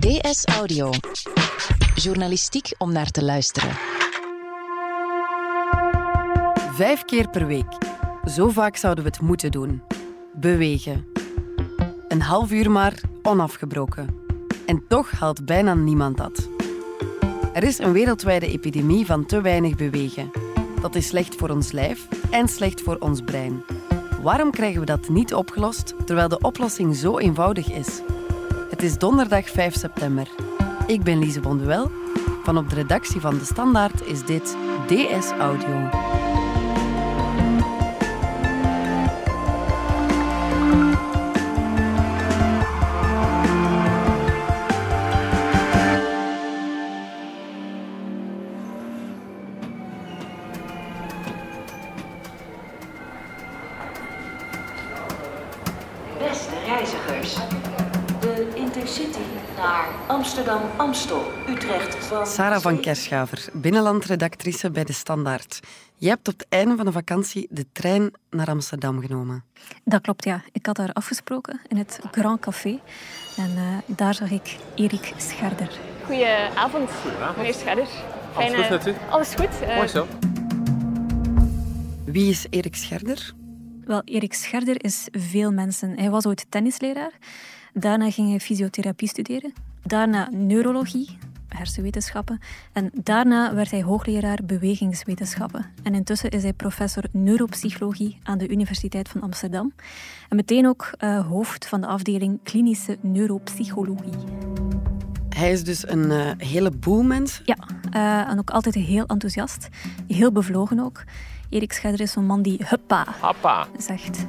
DS Audio. Journalistiek om naar te luisteren. Vijf keer per week. Zo vaak zouden we het moeten doen. Bewegen. Een half uur maar, onafgebroken. En toch haalt bijna niemand dat. Er is een wereldwijde epidemie van te weinig bewegen. Dat is slecht voor ons lijf en slecht voor ons brein. Waarom krijgen we dat niet opgelost, terwijl de oplossing zo eenvoudig is? Het is donderdag 5 september. Ik ben Lise Bonduel. Van op de redactie van De Standaard is dit DS Audio. Amstel, Utrecht van... Sarah van Kerschaver, binnenlandredactrice bij De Standaard. Je hebt op het einde van de vakantie de trein naar Amsterdam genomen. Dat klopt, ja. Ik had daar afgesproken in het Grand Café. En eh, daar zag ik Erik Scherder. Goedenavond, meneer Scherder. Alles goed met u? Alles goed. Eh, Mooi zo. Wie is Erik Scherder? Wel, Erik Scherder is veel mensen. Hij was ooit tennisleraar. Daarna ging hij fysiotherapie studeren. Daarna neurologie, hersenwetenschappen. En daarna werd hij hoogleraar bewegingswetenschappen. En intussen is hij professor neuropsychologie aan de Universiteit van Amsterdam. En meteen ook eh, hoofd van de afdeling klinische neuropsychologie. Hij is dus een eh, heleboel mensen. Ja, eh, en ook altijd heel enthousiast. Heel bevlogen ook. Erik Scherder is zo'n man die huppa Happa. zegt.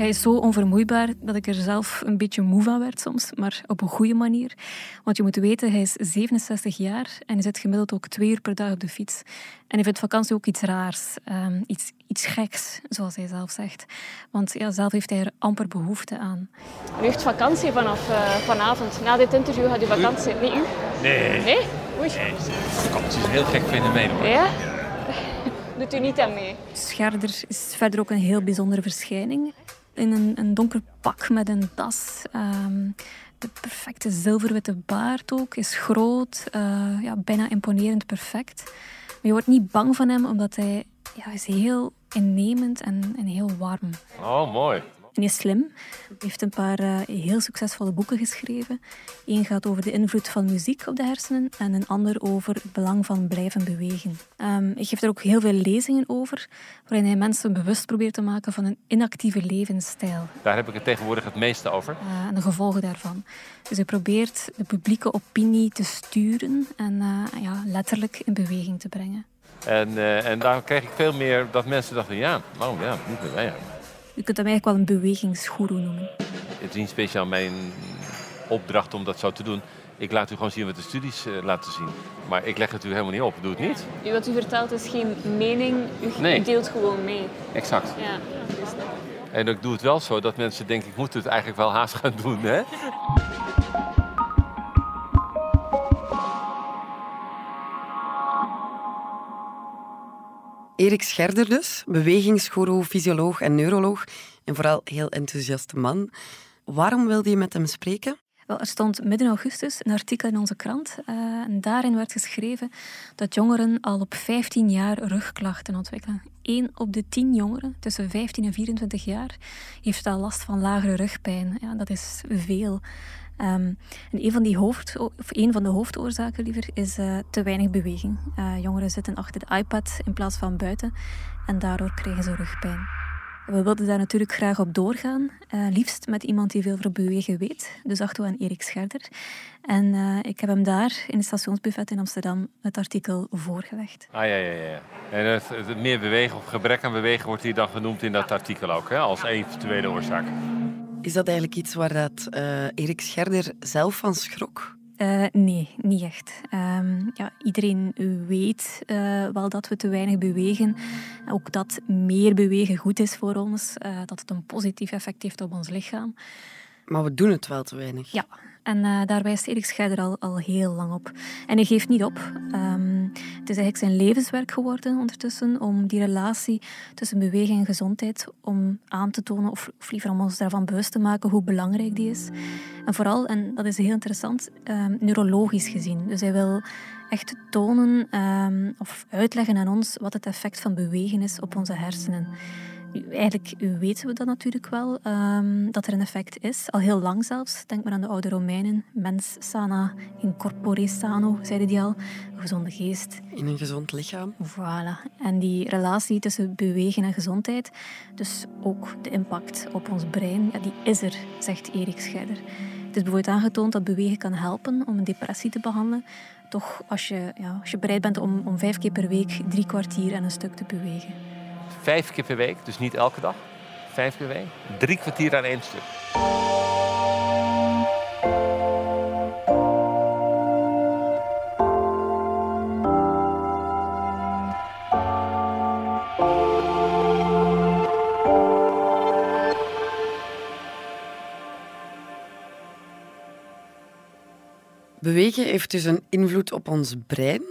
Hij is zo onvermoeibaar dat ik er zelf een beetje moe van werd soms, maar op een goede manier. Want je moet weten, hij is 67 jaar en hij zit gemiddeld ook twee uur per dag op de fiets. En hij vindt vakantie ook iets raars, ehm, iets, iets geks, zoals hij zelf zegt. Want ja, zelf heeft hij er amper behoefte aan. U heeft vakantie vanaf eh, vanavond. Na dit interview gaat u vakantie. Nee, u? Nee. Nee? Oei. Vakantie is een heel gek fenomeen hoor. Ja? Doet u niet aan mee? Scherder is verder ook een heel bijzondere verschijning. In een, donker pak met een das. ehm, de perfecte zilverwitte baard ook. Is groot. eh, ja, bijna imponerend perfect. Maar je wordt niet bang van hem, omdat hij ja, is heel innemend en, en heel warm. Oh, mooi. Is slim. Heeft een paar eh, heel succesvolle boeken geschreven. Eén gaat over de invloed van muziek op de hersenen en een ander over het belang van blijven bewegen. Ehm hij geeft er ook heel veel lezingen over, waarin hij mensen bewust probeert te maken van een inactieve levensstijl Daar heb ik het tegenwoordig het meeste over. eh, en de gevolgen daarvan. Dus hij probeert de publieke opinie te sturen en eh, ja, letterlijk in beweging te brengen. En, eh, en daar kreeg ik veel meer dat mensen dachten, ja, oh ja, niet meer. Ja. Je kunt hem eigenlijk wel een bewegingsgoeroe noemen. Het is niet speciaal mijn opdracht om dat zo te doen. Ik laat u gewoon zien wat de studies eh, laten zien. Maar ik leg het u helemaal niet op. Doe het niet. U, wat u vertelt is geen mening. U, Nee. deelt gewoon mee. Exact. Ja, dat is het. En ik doe het wel zo dat mensen denken, ik moet het eigenlijk wel haast gaan doen. Hè? Erik Scherder dus, bewegingsgoeroe, fysioloog en neuroloog. En vooral heel enthousiaste man. Waarom wilde je met hem spreken? Wel, er stond midden augustus een artikel in onze krant. eh, en daarin werd geschreven dat jongeren al op 15 jaar rugklachten ontwikkelen. Eén op de 10 jongeren tussen 15 en 24 jaar heeft al last van lagere rugpijn. Ja, dat is veel. Ehm, en een van, die hoofd, of van de hoofdoorzaken liever, is eh, te weinig beweging. Eh, jongeren zitten achter de iPad in plaats van buiten en daardoor krijgen ze rugpijn. We wilden daar natuurlijk graag op doorgaan. eh, liefst met iemand die veel over bewegen weet. Dus dachten we aan Erik Scherder. En ik heb hem daar in het stationsbuffet in Amsterdam het artikel voorgelegd. Ah ja, ja, ja. En het meer bewegen of gebrek aan bewegen wordt hier dan genoemd in dat artikel ook, hè? als eventuele oorzaak. Is dat eigenlijk iets waar dat, eh, Erik Scherder zelf van schrok? Eh, nee, niet echt. Ehm, ja, iedereen weet eh, wel dat we te weinig bewegen. Ook dat meer bewegen goed is voor ons. dat het een positief effect heeft op ons lichaam. Maar we doen het wel te weinig. Ja, En uh, daar wijst Erik Scheider al, al heel lang op. En hij geeft niet op. Um, het is eigenlijk zijn levenswerk geworden ondertussen om die relatie tussen beweging en gezondheid om aan te tonen, of, of liever om ons daarvan bewust te maken hoe belangrijk die is. En vooral, en dat is heel interessant, um, neurologisch gezien. Dus hij wil echt tonen um, of uitleggen aan ons wat het effect van bewegen is op onze hersenen. Eigenlijk weten we dat natuurlijk wel, um, dat er een effect is. Al heel lang zelfs. Denk maar aan de oude Romeinen. Mens sana in corpore sano, zeiden die al. Een gezonde geest. In een gezond lichaam. Voilà. En die relatie tussen bewegen en gezondheid, dus ook de impact op ons brein, ja, die is er, zegt Erik Scheider. Het is bijvoorbeeld aangetoond dat bewegen kan helpen om een depressie te behandelen. Toch als je, ja, als je bereid bent om, om vijf keer per week drie kwartier en een stuk te bewegen. Vijf keer per week, dus niet elke dag. Vijf keer per week. Drie kwartier aan één stuk. Bewegen heeft dus een invloed op ons brein.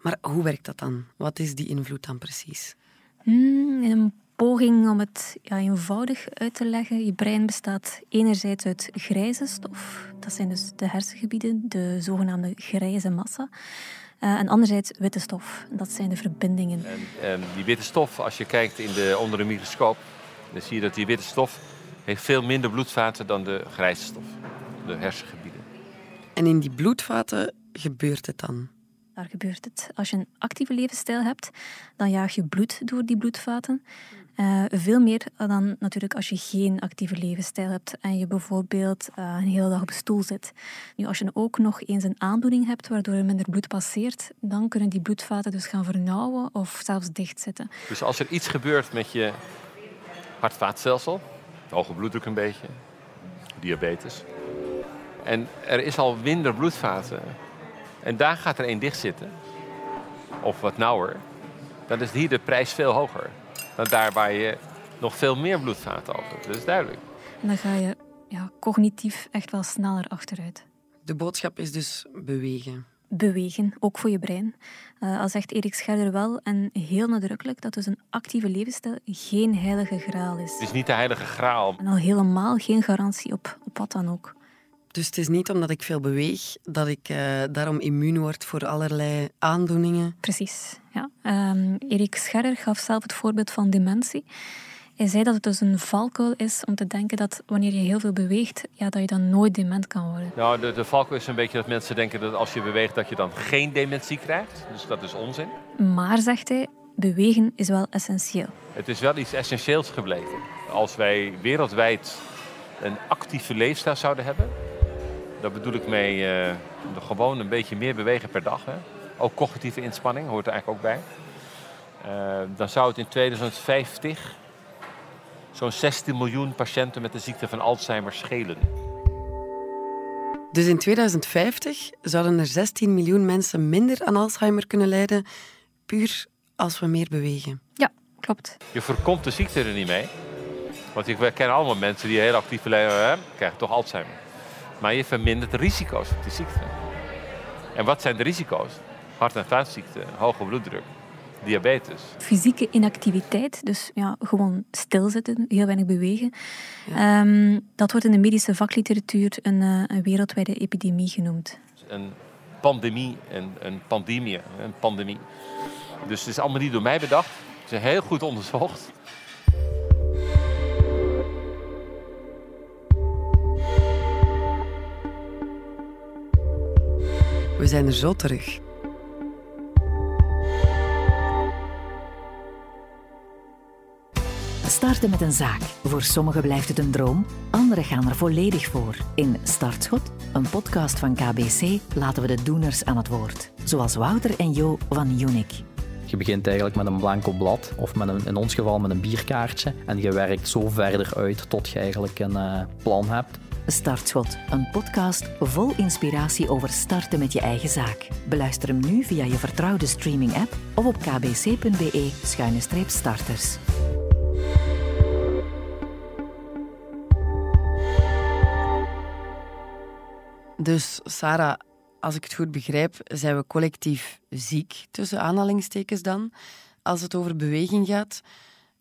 Maar hoe werkt dat dan? Wat is die invloed dan precies? Hmm, in een poging om het ja, eenvoudig uit te leggen. Je brein bestaat enerzijds uit grijze stof. Dat zijn dus de hersengebieden, de zogenaamde grijze massa. Uh, en anderzijds witte stof. Dat zijn de verbindingen. En, en die witte stof, als je kijkt in de, onder de microscoop, dan zie je dat die witte stof heeft veel minder bloedvaten dan de grijze stof, de hersengebieden. En in die bloedvaten gebeurt het dan? Daar gebeurt het. Als je een actieve levensstijl hebt, dan jaag je bloed door die bloedvaten. Uh, veel meer dan natuurlijk als je geen actieve levensstijl hebt en je bijvoorbeeld uh, een hele dag op stoel zit. Nu, als je ook nog eens een aandoening hebt waardoor er minder bloed passeert, dan kunnen die bloedvaten dus gaan vernauwen of zelfs dichtzitten. Dus als er iets gebeurt met je hart-vaatstelsel, hoge bloeddruk een beetje, diabetes, en er is al minder bloedvaten. En daar gaat er één dicht zitten. Of wat nauwer. Dan is hier de prijs veel hoger. Dan daar waar je nog veel meer bloedvaten over hebt. Dat is duidelijk. En dan ga je ja, cognitief echt wel sneller achteruit. De boodschap is dus bewegen. Bewegen, ook voor je brein. Uh, al zegt Erik Scherder wel en heel nadrukkelijk dat dus een actieve levensstijl geen heilige graal is. Het is niet de heilige graal. En al helemaal geen garantie op, op wat dan ook. Dus het is niet omdat ik veel beweeg dat ik uh, daarom immuun word voor allerlei aandoeningen. Precies. Ja. Um, Erik Scherrer gaf zelf het voorbeeld van dementie. Hij zei dat het dus een valkuil is om te denken dat wanneer je heel veel beweegt, ja, dat je dan nooit dement kan worden. Nou, de, de valkuil is een beetje dat mensen denken dat als je beweegt, dat je dan geen dementie krijgt. Dus dat is onzin. Maar, zegt hij, bewegen is wel essentieel. Het is wel iets essentieels gebleken. Als wij wereldwijd een actieve leefstijl zouden hebben, daar bedoel ik mee uh, gewoon een beetje meer bewegen per dag. Hè. Ook cognitieve inspanning hoort er eigenlijk ook bij. Uh, dan zou het in 2050 zo'n 16 miljoen patiënten met de ziekte van Alzheimer schelen. Dus in 2050 zouden er 16 miljoen mensen minder aan Alzheimer kunnen lijden, puur als we meer bewegen. Ja, klopt. Je voorkomt de ziekte er niet mee. Want ik ken allemaal mensen die heel actief leven, krijgen toch Alzheimer. Maar je vermindert de risico's op die ziekte. En wat zijn de risico's? Hart- en vaatziekten, hoge bloeddruk, diabetes. Fysieke inactiviteit, dus ja, gewoon stilzitten, heel weinig bewegen. Um, dat wordt in de medische vakliteratuur een, uh, een wereldwijde epidemie genoemd. Een pandemie, een, een pandemie, een pandemie. Dus het is allemaal niet door mij bedacht. Het is heel goed onderzocht. We zijn er zo terug. Starten met een zaak. Voor sommigen blijft het een droom, anderen gaan er volledig voor. In Startschot, een podcast van KBC, laten we de doeners aan het woord. Zoals Wouter en Jo van Unic. Je begint eigenlijk met een blanco blad, of met een, in ons geval met een bierkaartje. En je werkt zo verder uit tot je eigenlijk een uh, plan hebt. Startschot, een podcast vol inspiratie over starten met je eigen zaak. Beluister hem nu via je vertrouwde streaming-app of op kbc.be-starters. Dus Sarah, als ik het goed begrijp, zijn we collectief ziek, tussen aanhalingstekens dan, als het over beweging gaat.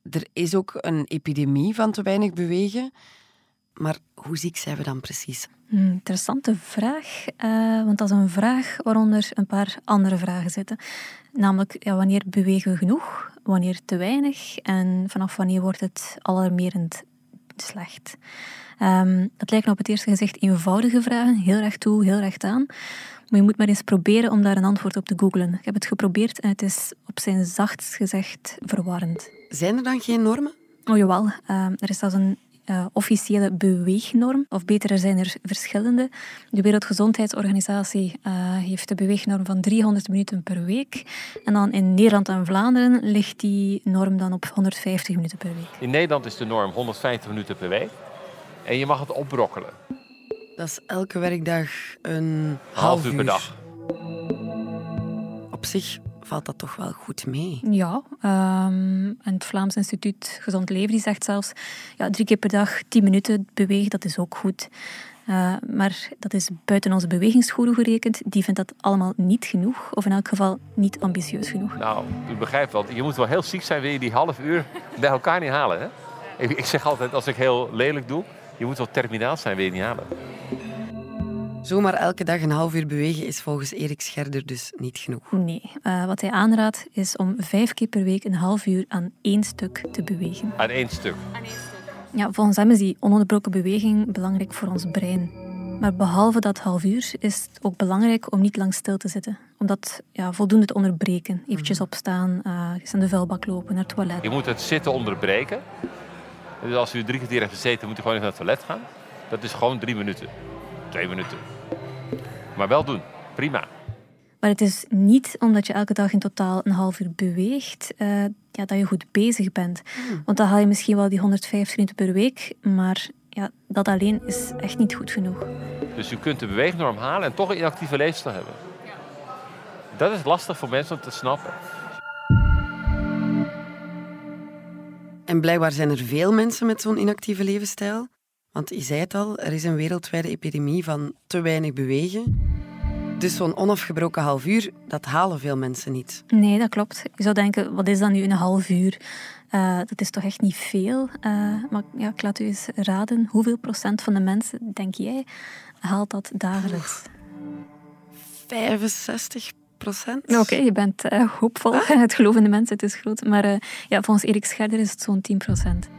Er is ook een epidemie van te weinig bewegen. Maar hoe ziek zijn we dan precies? Hmm, interessante vraag, uh, want dat is een vraag waaronder een paar andere vragen zitten. Namelijk, ja, wanneer bewegen we genoeg? Wanneer te weinig? En vanaf wanneer wordt het alarmerend slecht? Um, dat lijken op het eerste gezicht eenvoudige vragen, heel recht toe, heel recht aan. Maar je moet maar eens proberen om daar een antwoord op te googlen. Ik heb het geprobeerd en het is op zijn zachtst gezegd verwarrend. Zijn er dan geen normen? Oh jawel, uh, er is zelfs een uh, officiële beweegnorm. Of beter, er zijn er verschillende. De Wereldgezondheidsorganisatie uh, heeft de beweegnorm van 300 minuten per week. En dan in Nederland en Vlaanderen ligt die norm dan op 150 minuten per week. In Nederland is de norm 150 minuten per week. En je mag het opbrokkelen. Dat is elke werkdag een half, uur per dag. Op zich valt dat toch wel goed mee. Ja, um, en het Vlaams Instituut Gezond Leven die zegt zelfs ja, drie keer per dag tien minuten bewegen, dat is ook goed. Uh, maar dat is buiten onze bewegingsgoeroe gerekend. Die vindt dat allemaal niet genoeg, of in elk geval niet ambitieus genoeg. Nou, u begrijpt wel, je moet wel heel ziek zijn, wil je die half uur bij elkaar niet halen. Hè? Ik, ik zeg altijd, als ik heel lelijk doe, je moet wel terminaal zijn, wil je niet halen. Zomaar elke dag een half uur bewegen is volgens Erik Scherder dus niet genoeg. Nee, uh, wat hij aanraadt is om vijf keer per week een half uur aan één stuk te bewegen. Aan één stuk? Ja, volgens hem is die ononderbroken beweging belangrijk voor ons brein. Maar behalve dat half uur is het ook belangrijk om niet lang stil te zitten. Om dat ja, voldoende te onderbreken. Eventjes opstaan, uh, eens aan de vuilbak lopen, naar het toilet. Je moet het zitten onderbreken. Dus als u drie kwartier heeft gezeten, moet u gewoon even naar het toilet gaan. Dat is gewoon drie minuten. Twee minuten. Maar wel doen. Prima. Maar het is niet omdat je elke dag in totaal een half uur beweegt, uh, ja, dat je goed bezig bent. Hmm. Want dan haal je misschien wel die 150 minuten per week, maar ja, dat alleen is echt niet goed genoeg. Dus u kunt de beweegnorm halen en toch een inactieve leefstijl hebben. Dat is lastig voor mensen om te snappen. En blijkbaar zijn er veel mensen met zo'n inactieve levensstijl. Want je zei het al, er is een wereldwijde epidemie van te weinig bewegen. Dus zo'n onafgebroken half uur, dat halen veel mensen niet. Nee, dat klopt. Je zou denken, wat is dan nu een half uur? Uh, dat is toch echt niet veel. Uh, maar ja, ik laat u eens raden, hoeveel procent van de mensen, denk jij, haalt dat dagelijks? 65 procent. Oké, je bent uh, hoopvol. Ah. Het geloof in de mensen, het is groot. Maar ja, volgens Erik Scherder is het zo'n 10 procent.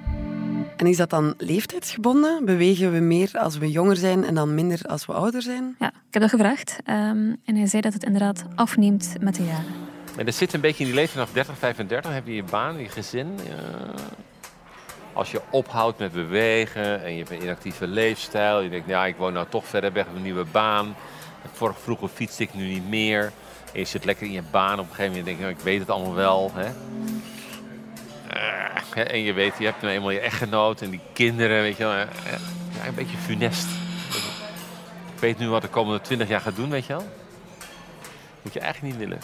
En is dat dan leeftijdsgebonden? Bewegen we meer als we jonger zijn en dan minder als we ouder zijn? Ja, ik heb dat gevraagd. Um, en hij zei dat het inderdaad afneemt met de jaren. En dat zit een beetje in die leeftijd vanaf 30, 35. Heb je je baan, je gezin. als je ophoudt met bewegen en je hebt een inactieve leefstijl. Je denkt, ja, ik woon nou toch verder weg, een nieuwe baan. Vroeger fietste ik nu niet meer. En je zit lekker in je baan. Op een gegeven moment denk je, nou, ik weet het allemaal wel. Hè? Uh, en je weet, je hebt nu eenmaal je echtgenoot en die kinderen, weet je wel. Ja, een beetje funest. Ik weet nu wat de komende twintig jaar gaat doen, weet je wel. Moet je eigenlijk niet willen.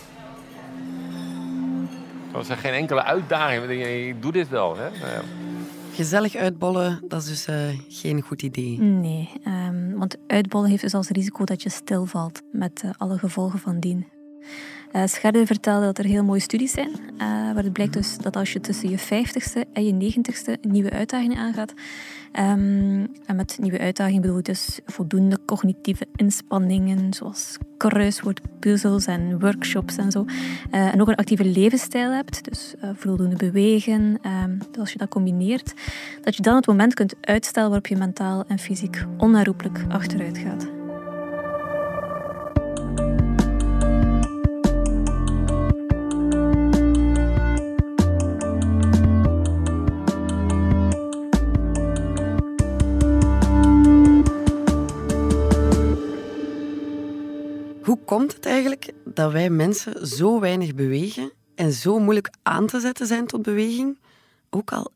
Er zijn geen enkele uitdaging. Ik doe dit wel. Hè? Nou Gezellig uitbollen, dat is dus uh, geen goed idee. Nee, um, want uitbollen heeft dus als risico dat je stilvalt met uh, alle gevolgen van dien. Uh, Scherder vertelde dat er heel mooie studies zijn, uh, waar het blijkt dus dat als je tussen je 50ste en je 90ste nieuwe uitdagingen aangaat, um, en met nieuwe uitdagingen bedoel ik dus voldoende cognitieve inspanningen, zoals kruiswoordpuzzels en workshops en zo, uh, en ook een actieve levensstijl hebt, dus voldoende bewegen, um, dus als je dat combineert, dat je dan het moment kunt uitstellen waarop je mentaal en fysiek onherroepelijk achteruit gaat. Hoe komt het eigenlijk dat wij mensen zo weinig bewegen en zo moeilijk aan te zetten zijn tot beweging? Ook al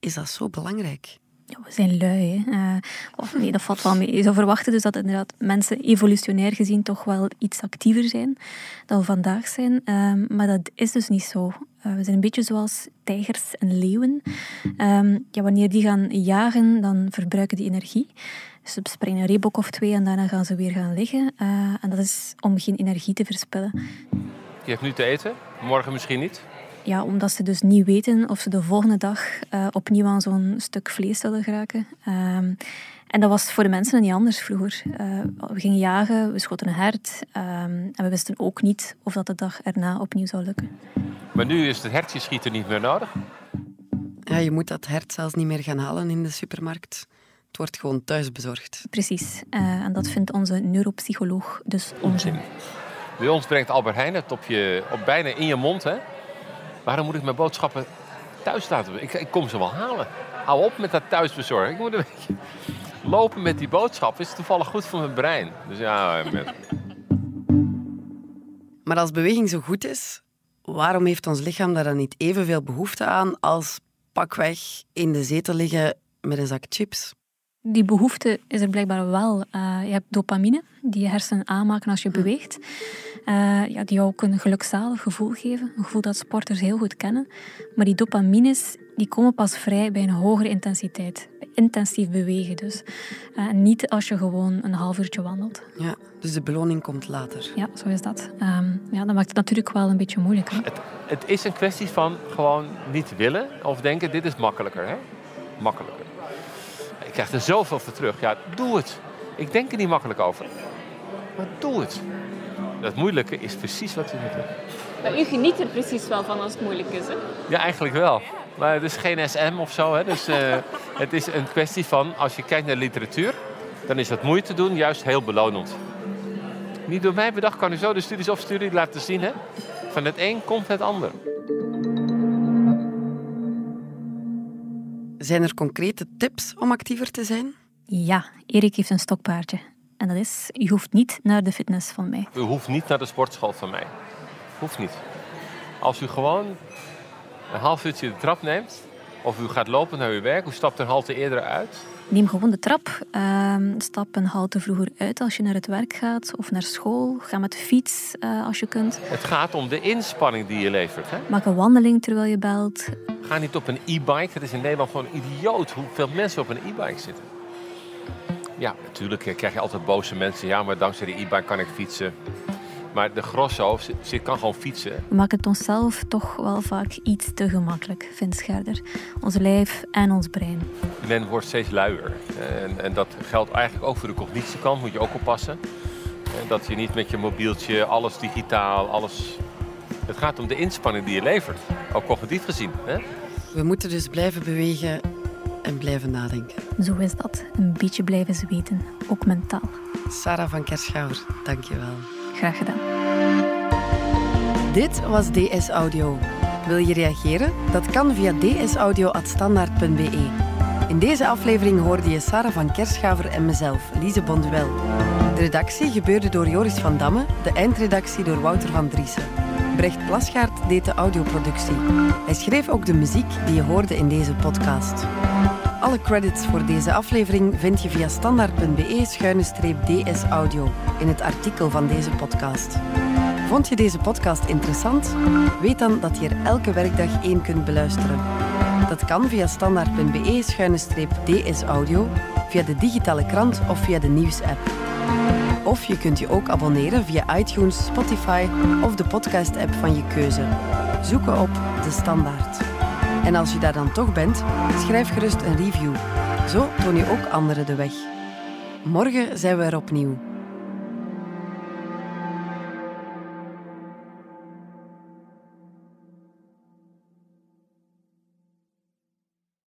is dat zo belangrijk. Ja, we zijn lui. Uh, of nee, dat valt wel mee. Je zou verwachten dus dat inderdaad mensen evolutionair gezien toch wel iets actiever zijn dan we vandaag zijn. Uh, maar dat is dus niet zo. Uh, we zijn een beetje zoals tijgers en leeuwen. Um, ja, wanneer die gaan jagen, dan verbruiken die energie. Ze springen een reebok of twee en daarna gaan ze weer gaan liggen. Uh, en dat is om geen energie te verspillen. Je hebt nu te eten, morgen misschien niet? Ja, omdat ze dus niet weten of ze de volgende dag uh, opnieuw aan zo'n stuk vlees zullen geraken. Um, en dat was voor de mensen niet anders vroeger. Uh, we gingen jagen, we schoten een hert um, en we wisten ook niet of dat de dag erna opnieuw zou lukken. Maar nu is het hertje schieten niet meer nodig? Ja, je moet dat hert zelfs niet meer gaan halen in de supermarkt. Het wordt gewoon thuis bezorgd. Precies. Uh, en dat vindt onze neuropsycholoog dus onzin. Bij ons brengt Albert Heijn het op, je, op bijna in je mond. Hè? Waarom moet ik mijn boodschappen thuis laten? Ik, ik kom ze wel halen. Hou op met dat thuisbezorgen. Ik moet een beetje lopen met die boodschap. Is toevallig goed voor mijn brein. Dus ja, met... Maar als beweging zo goed is, waarom heeft ons lichaam daar dan niet evenveel behoefte aan als pakweg in de zetel liggen met een zak chips? Die behoefte is er blijkbaar wel. Uh, je hebt dopamine, die je hersenen aanmaken als je hm. beweegt. Uh, ja, die jou ook een gelukzalig gevoel geven. Een gevoel dat sporters heel goed kennen. Maar die dopamines die komen pas vrij bij een hogere intensiteit. Intensief bewegen dus. Uh, niet als je gewoon een half uurtje wandelt. Ja, dus de beloning komt later. Ja, zo is dat. Um, ja, dat maakt het natuurlijk wel een beetje moeilijk. Hè? Het, het is een kwestie van gewoon niet willen of denken dit is makkelijker. Hè? Makkelijker krijg er zoveel voor terug. Ja, doe het. Ik denk er niet makkelijk over. Maar doe het. Dat moeilijke is precies wat u moet doen. Maar u geniet er precies wel van als het moeilijk is, hè? Ja, eigenlijk wel. Maar het is geen SM of zo. Hè? Dus uh, het is een kwestie van, als je kijkt naar literatuur... dan is dat moeite doen juist heel belonend. Niet door mij bedacht, kan u zo de studies of studie laten zien. Hè? Van het een komt het ander. Zijn er concrete tips om actiever te zijn? Ja, Erik heeft een stokpaardje. En dat is, je hoeft niet naar de fitness van mij. U hoeft niet naar de sportschool van mij. Hoeft niet. Als u gewoon een half uurtje de trap neemt, of u gaat lopen naar uw werk, u stapt een halte eerder uit. Neem gewoon de trap. Uh, stap een halte vroeger uit als je naar het werk gaat of naar school. Ga met de fiets uh, als je kunt. Het gaat om de inspanning die je levert. Hè? Maak een wandeling terwijl je belt. Ga niet op een e-bike. Het is in Nederland gewoon idioot hoeveel mensen op een e-bike zitten. Ja, natuurlijk krijg je altijd boze mensen. Ja, maar dankzij de e-bike kan ik fietsen. Maar de grosso, ze kan gewoon fietsen. We maken het onszelf toch wel vaak iets te gemakkelijk, vindt Scherder. Ons lijf en ons brein. Men wordt steeds luier. En, en dat geldt eigenlijk ook voor de cognitiekant, moet je ook oppassen. Dat je niet met je mobieltje, alles digitaal, alles... Het gaat om de inspanning die je levert, ook cognitief gezien. Hè? We moeten dus blijven bewegen en blijven nadenken. Zo is dat. Een beetje blijven zweten, ook mentaal. Sarah van Kerschouwer, dank je wel. Graag gedaan. Dit was DS Audio. Wil je reageren? Dat kan via dsaudio.standaard.be. In deze aflevering hoorde je Sarah van Kerschaver en mezelf, Lise Bonduel. De redactie gebeurde door Joris van Damme, de eindredactie door Wouter van Driessen. Brecht Plasgaard deed de audioproductie. Hij schreef ook de muziek die je hoorde in deze podcast. Alle credits voor deze aflevering vind je via standaard.be-ds audio in het artikel van deze podcast. Vond je deze podcast interessant? Weet dan dat je er elke werkdag één kunt beluisteren. Dat kan via standaard.be-ds audio, via de digitale krant of via de nieuwsapp. Of je kunt je ook abonneren via iTunes, Spotify of de podcast-app van je keuze. Zoeken op De Standaard. En als je daar dan toch bent, schrijf gerust een review. Zo toon je ook anderen de weg. Morgen zijn we er opnieuw.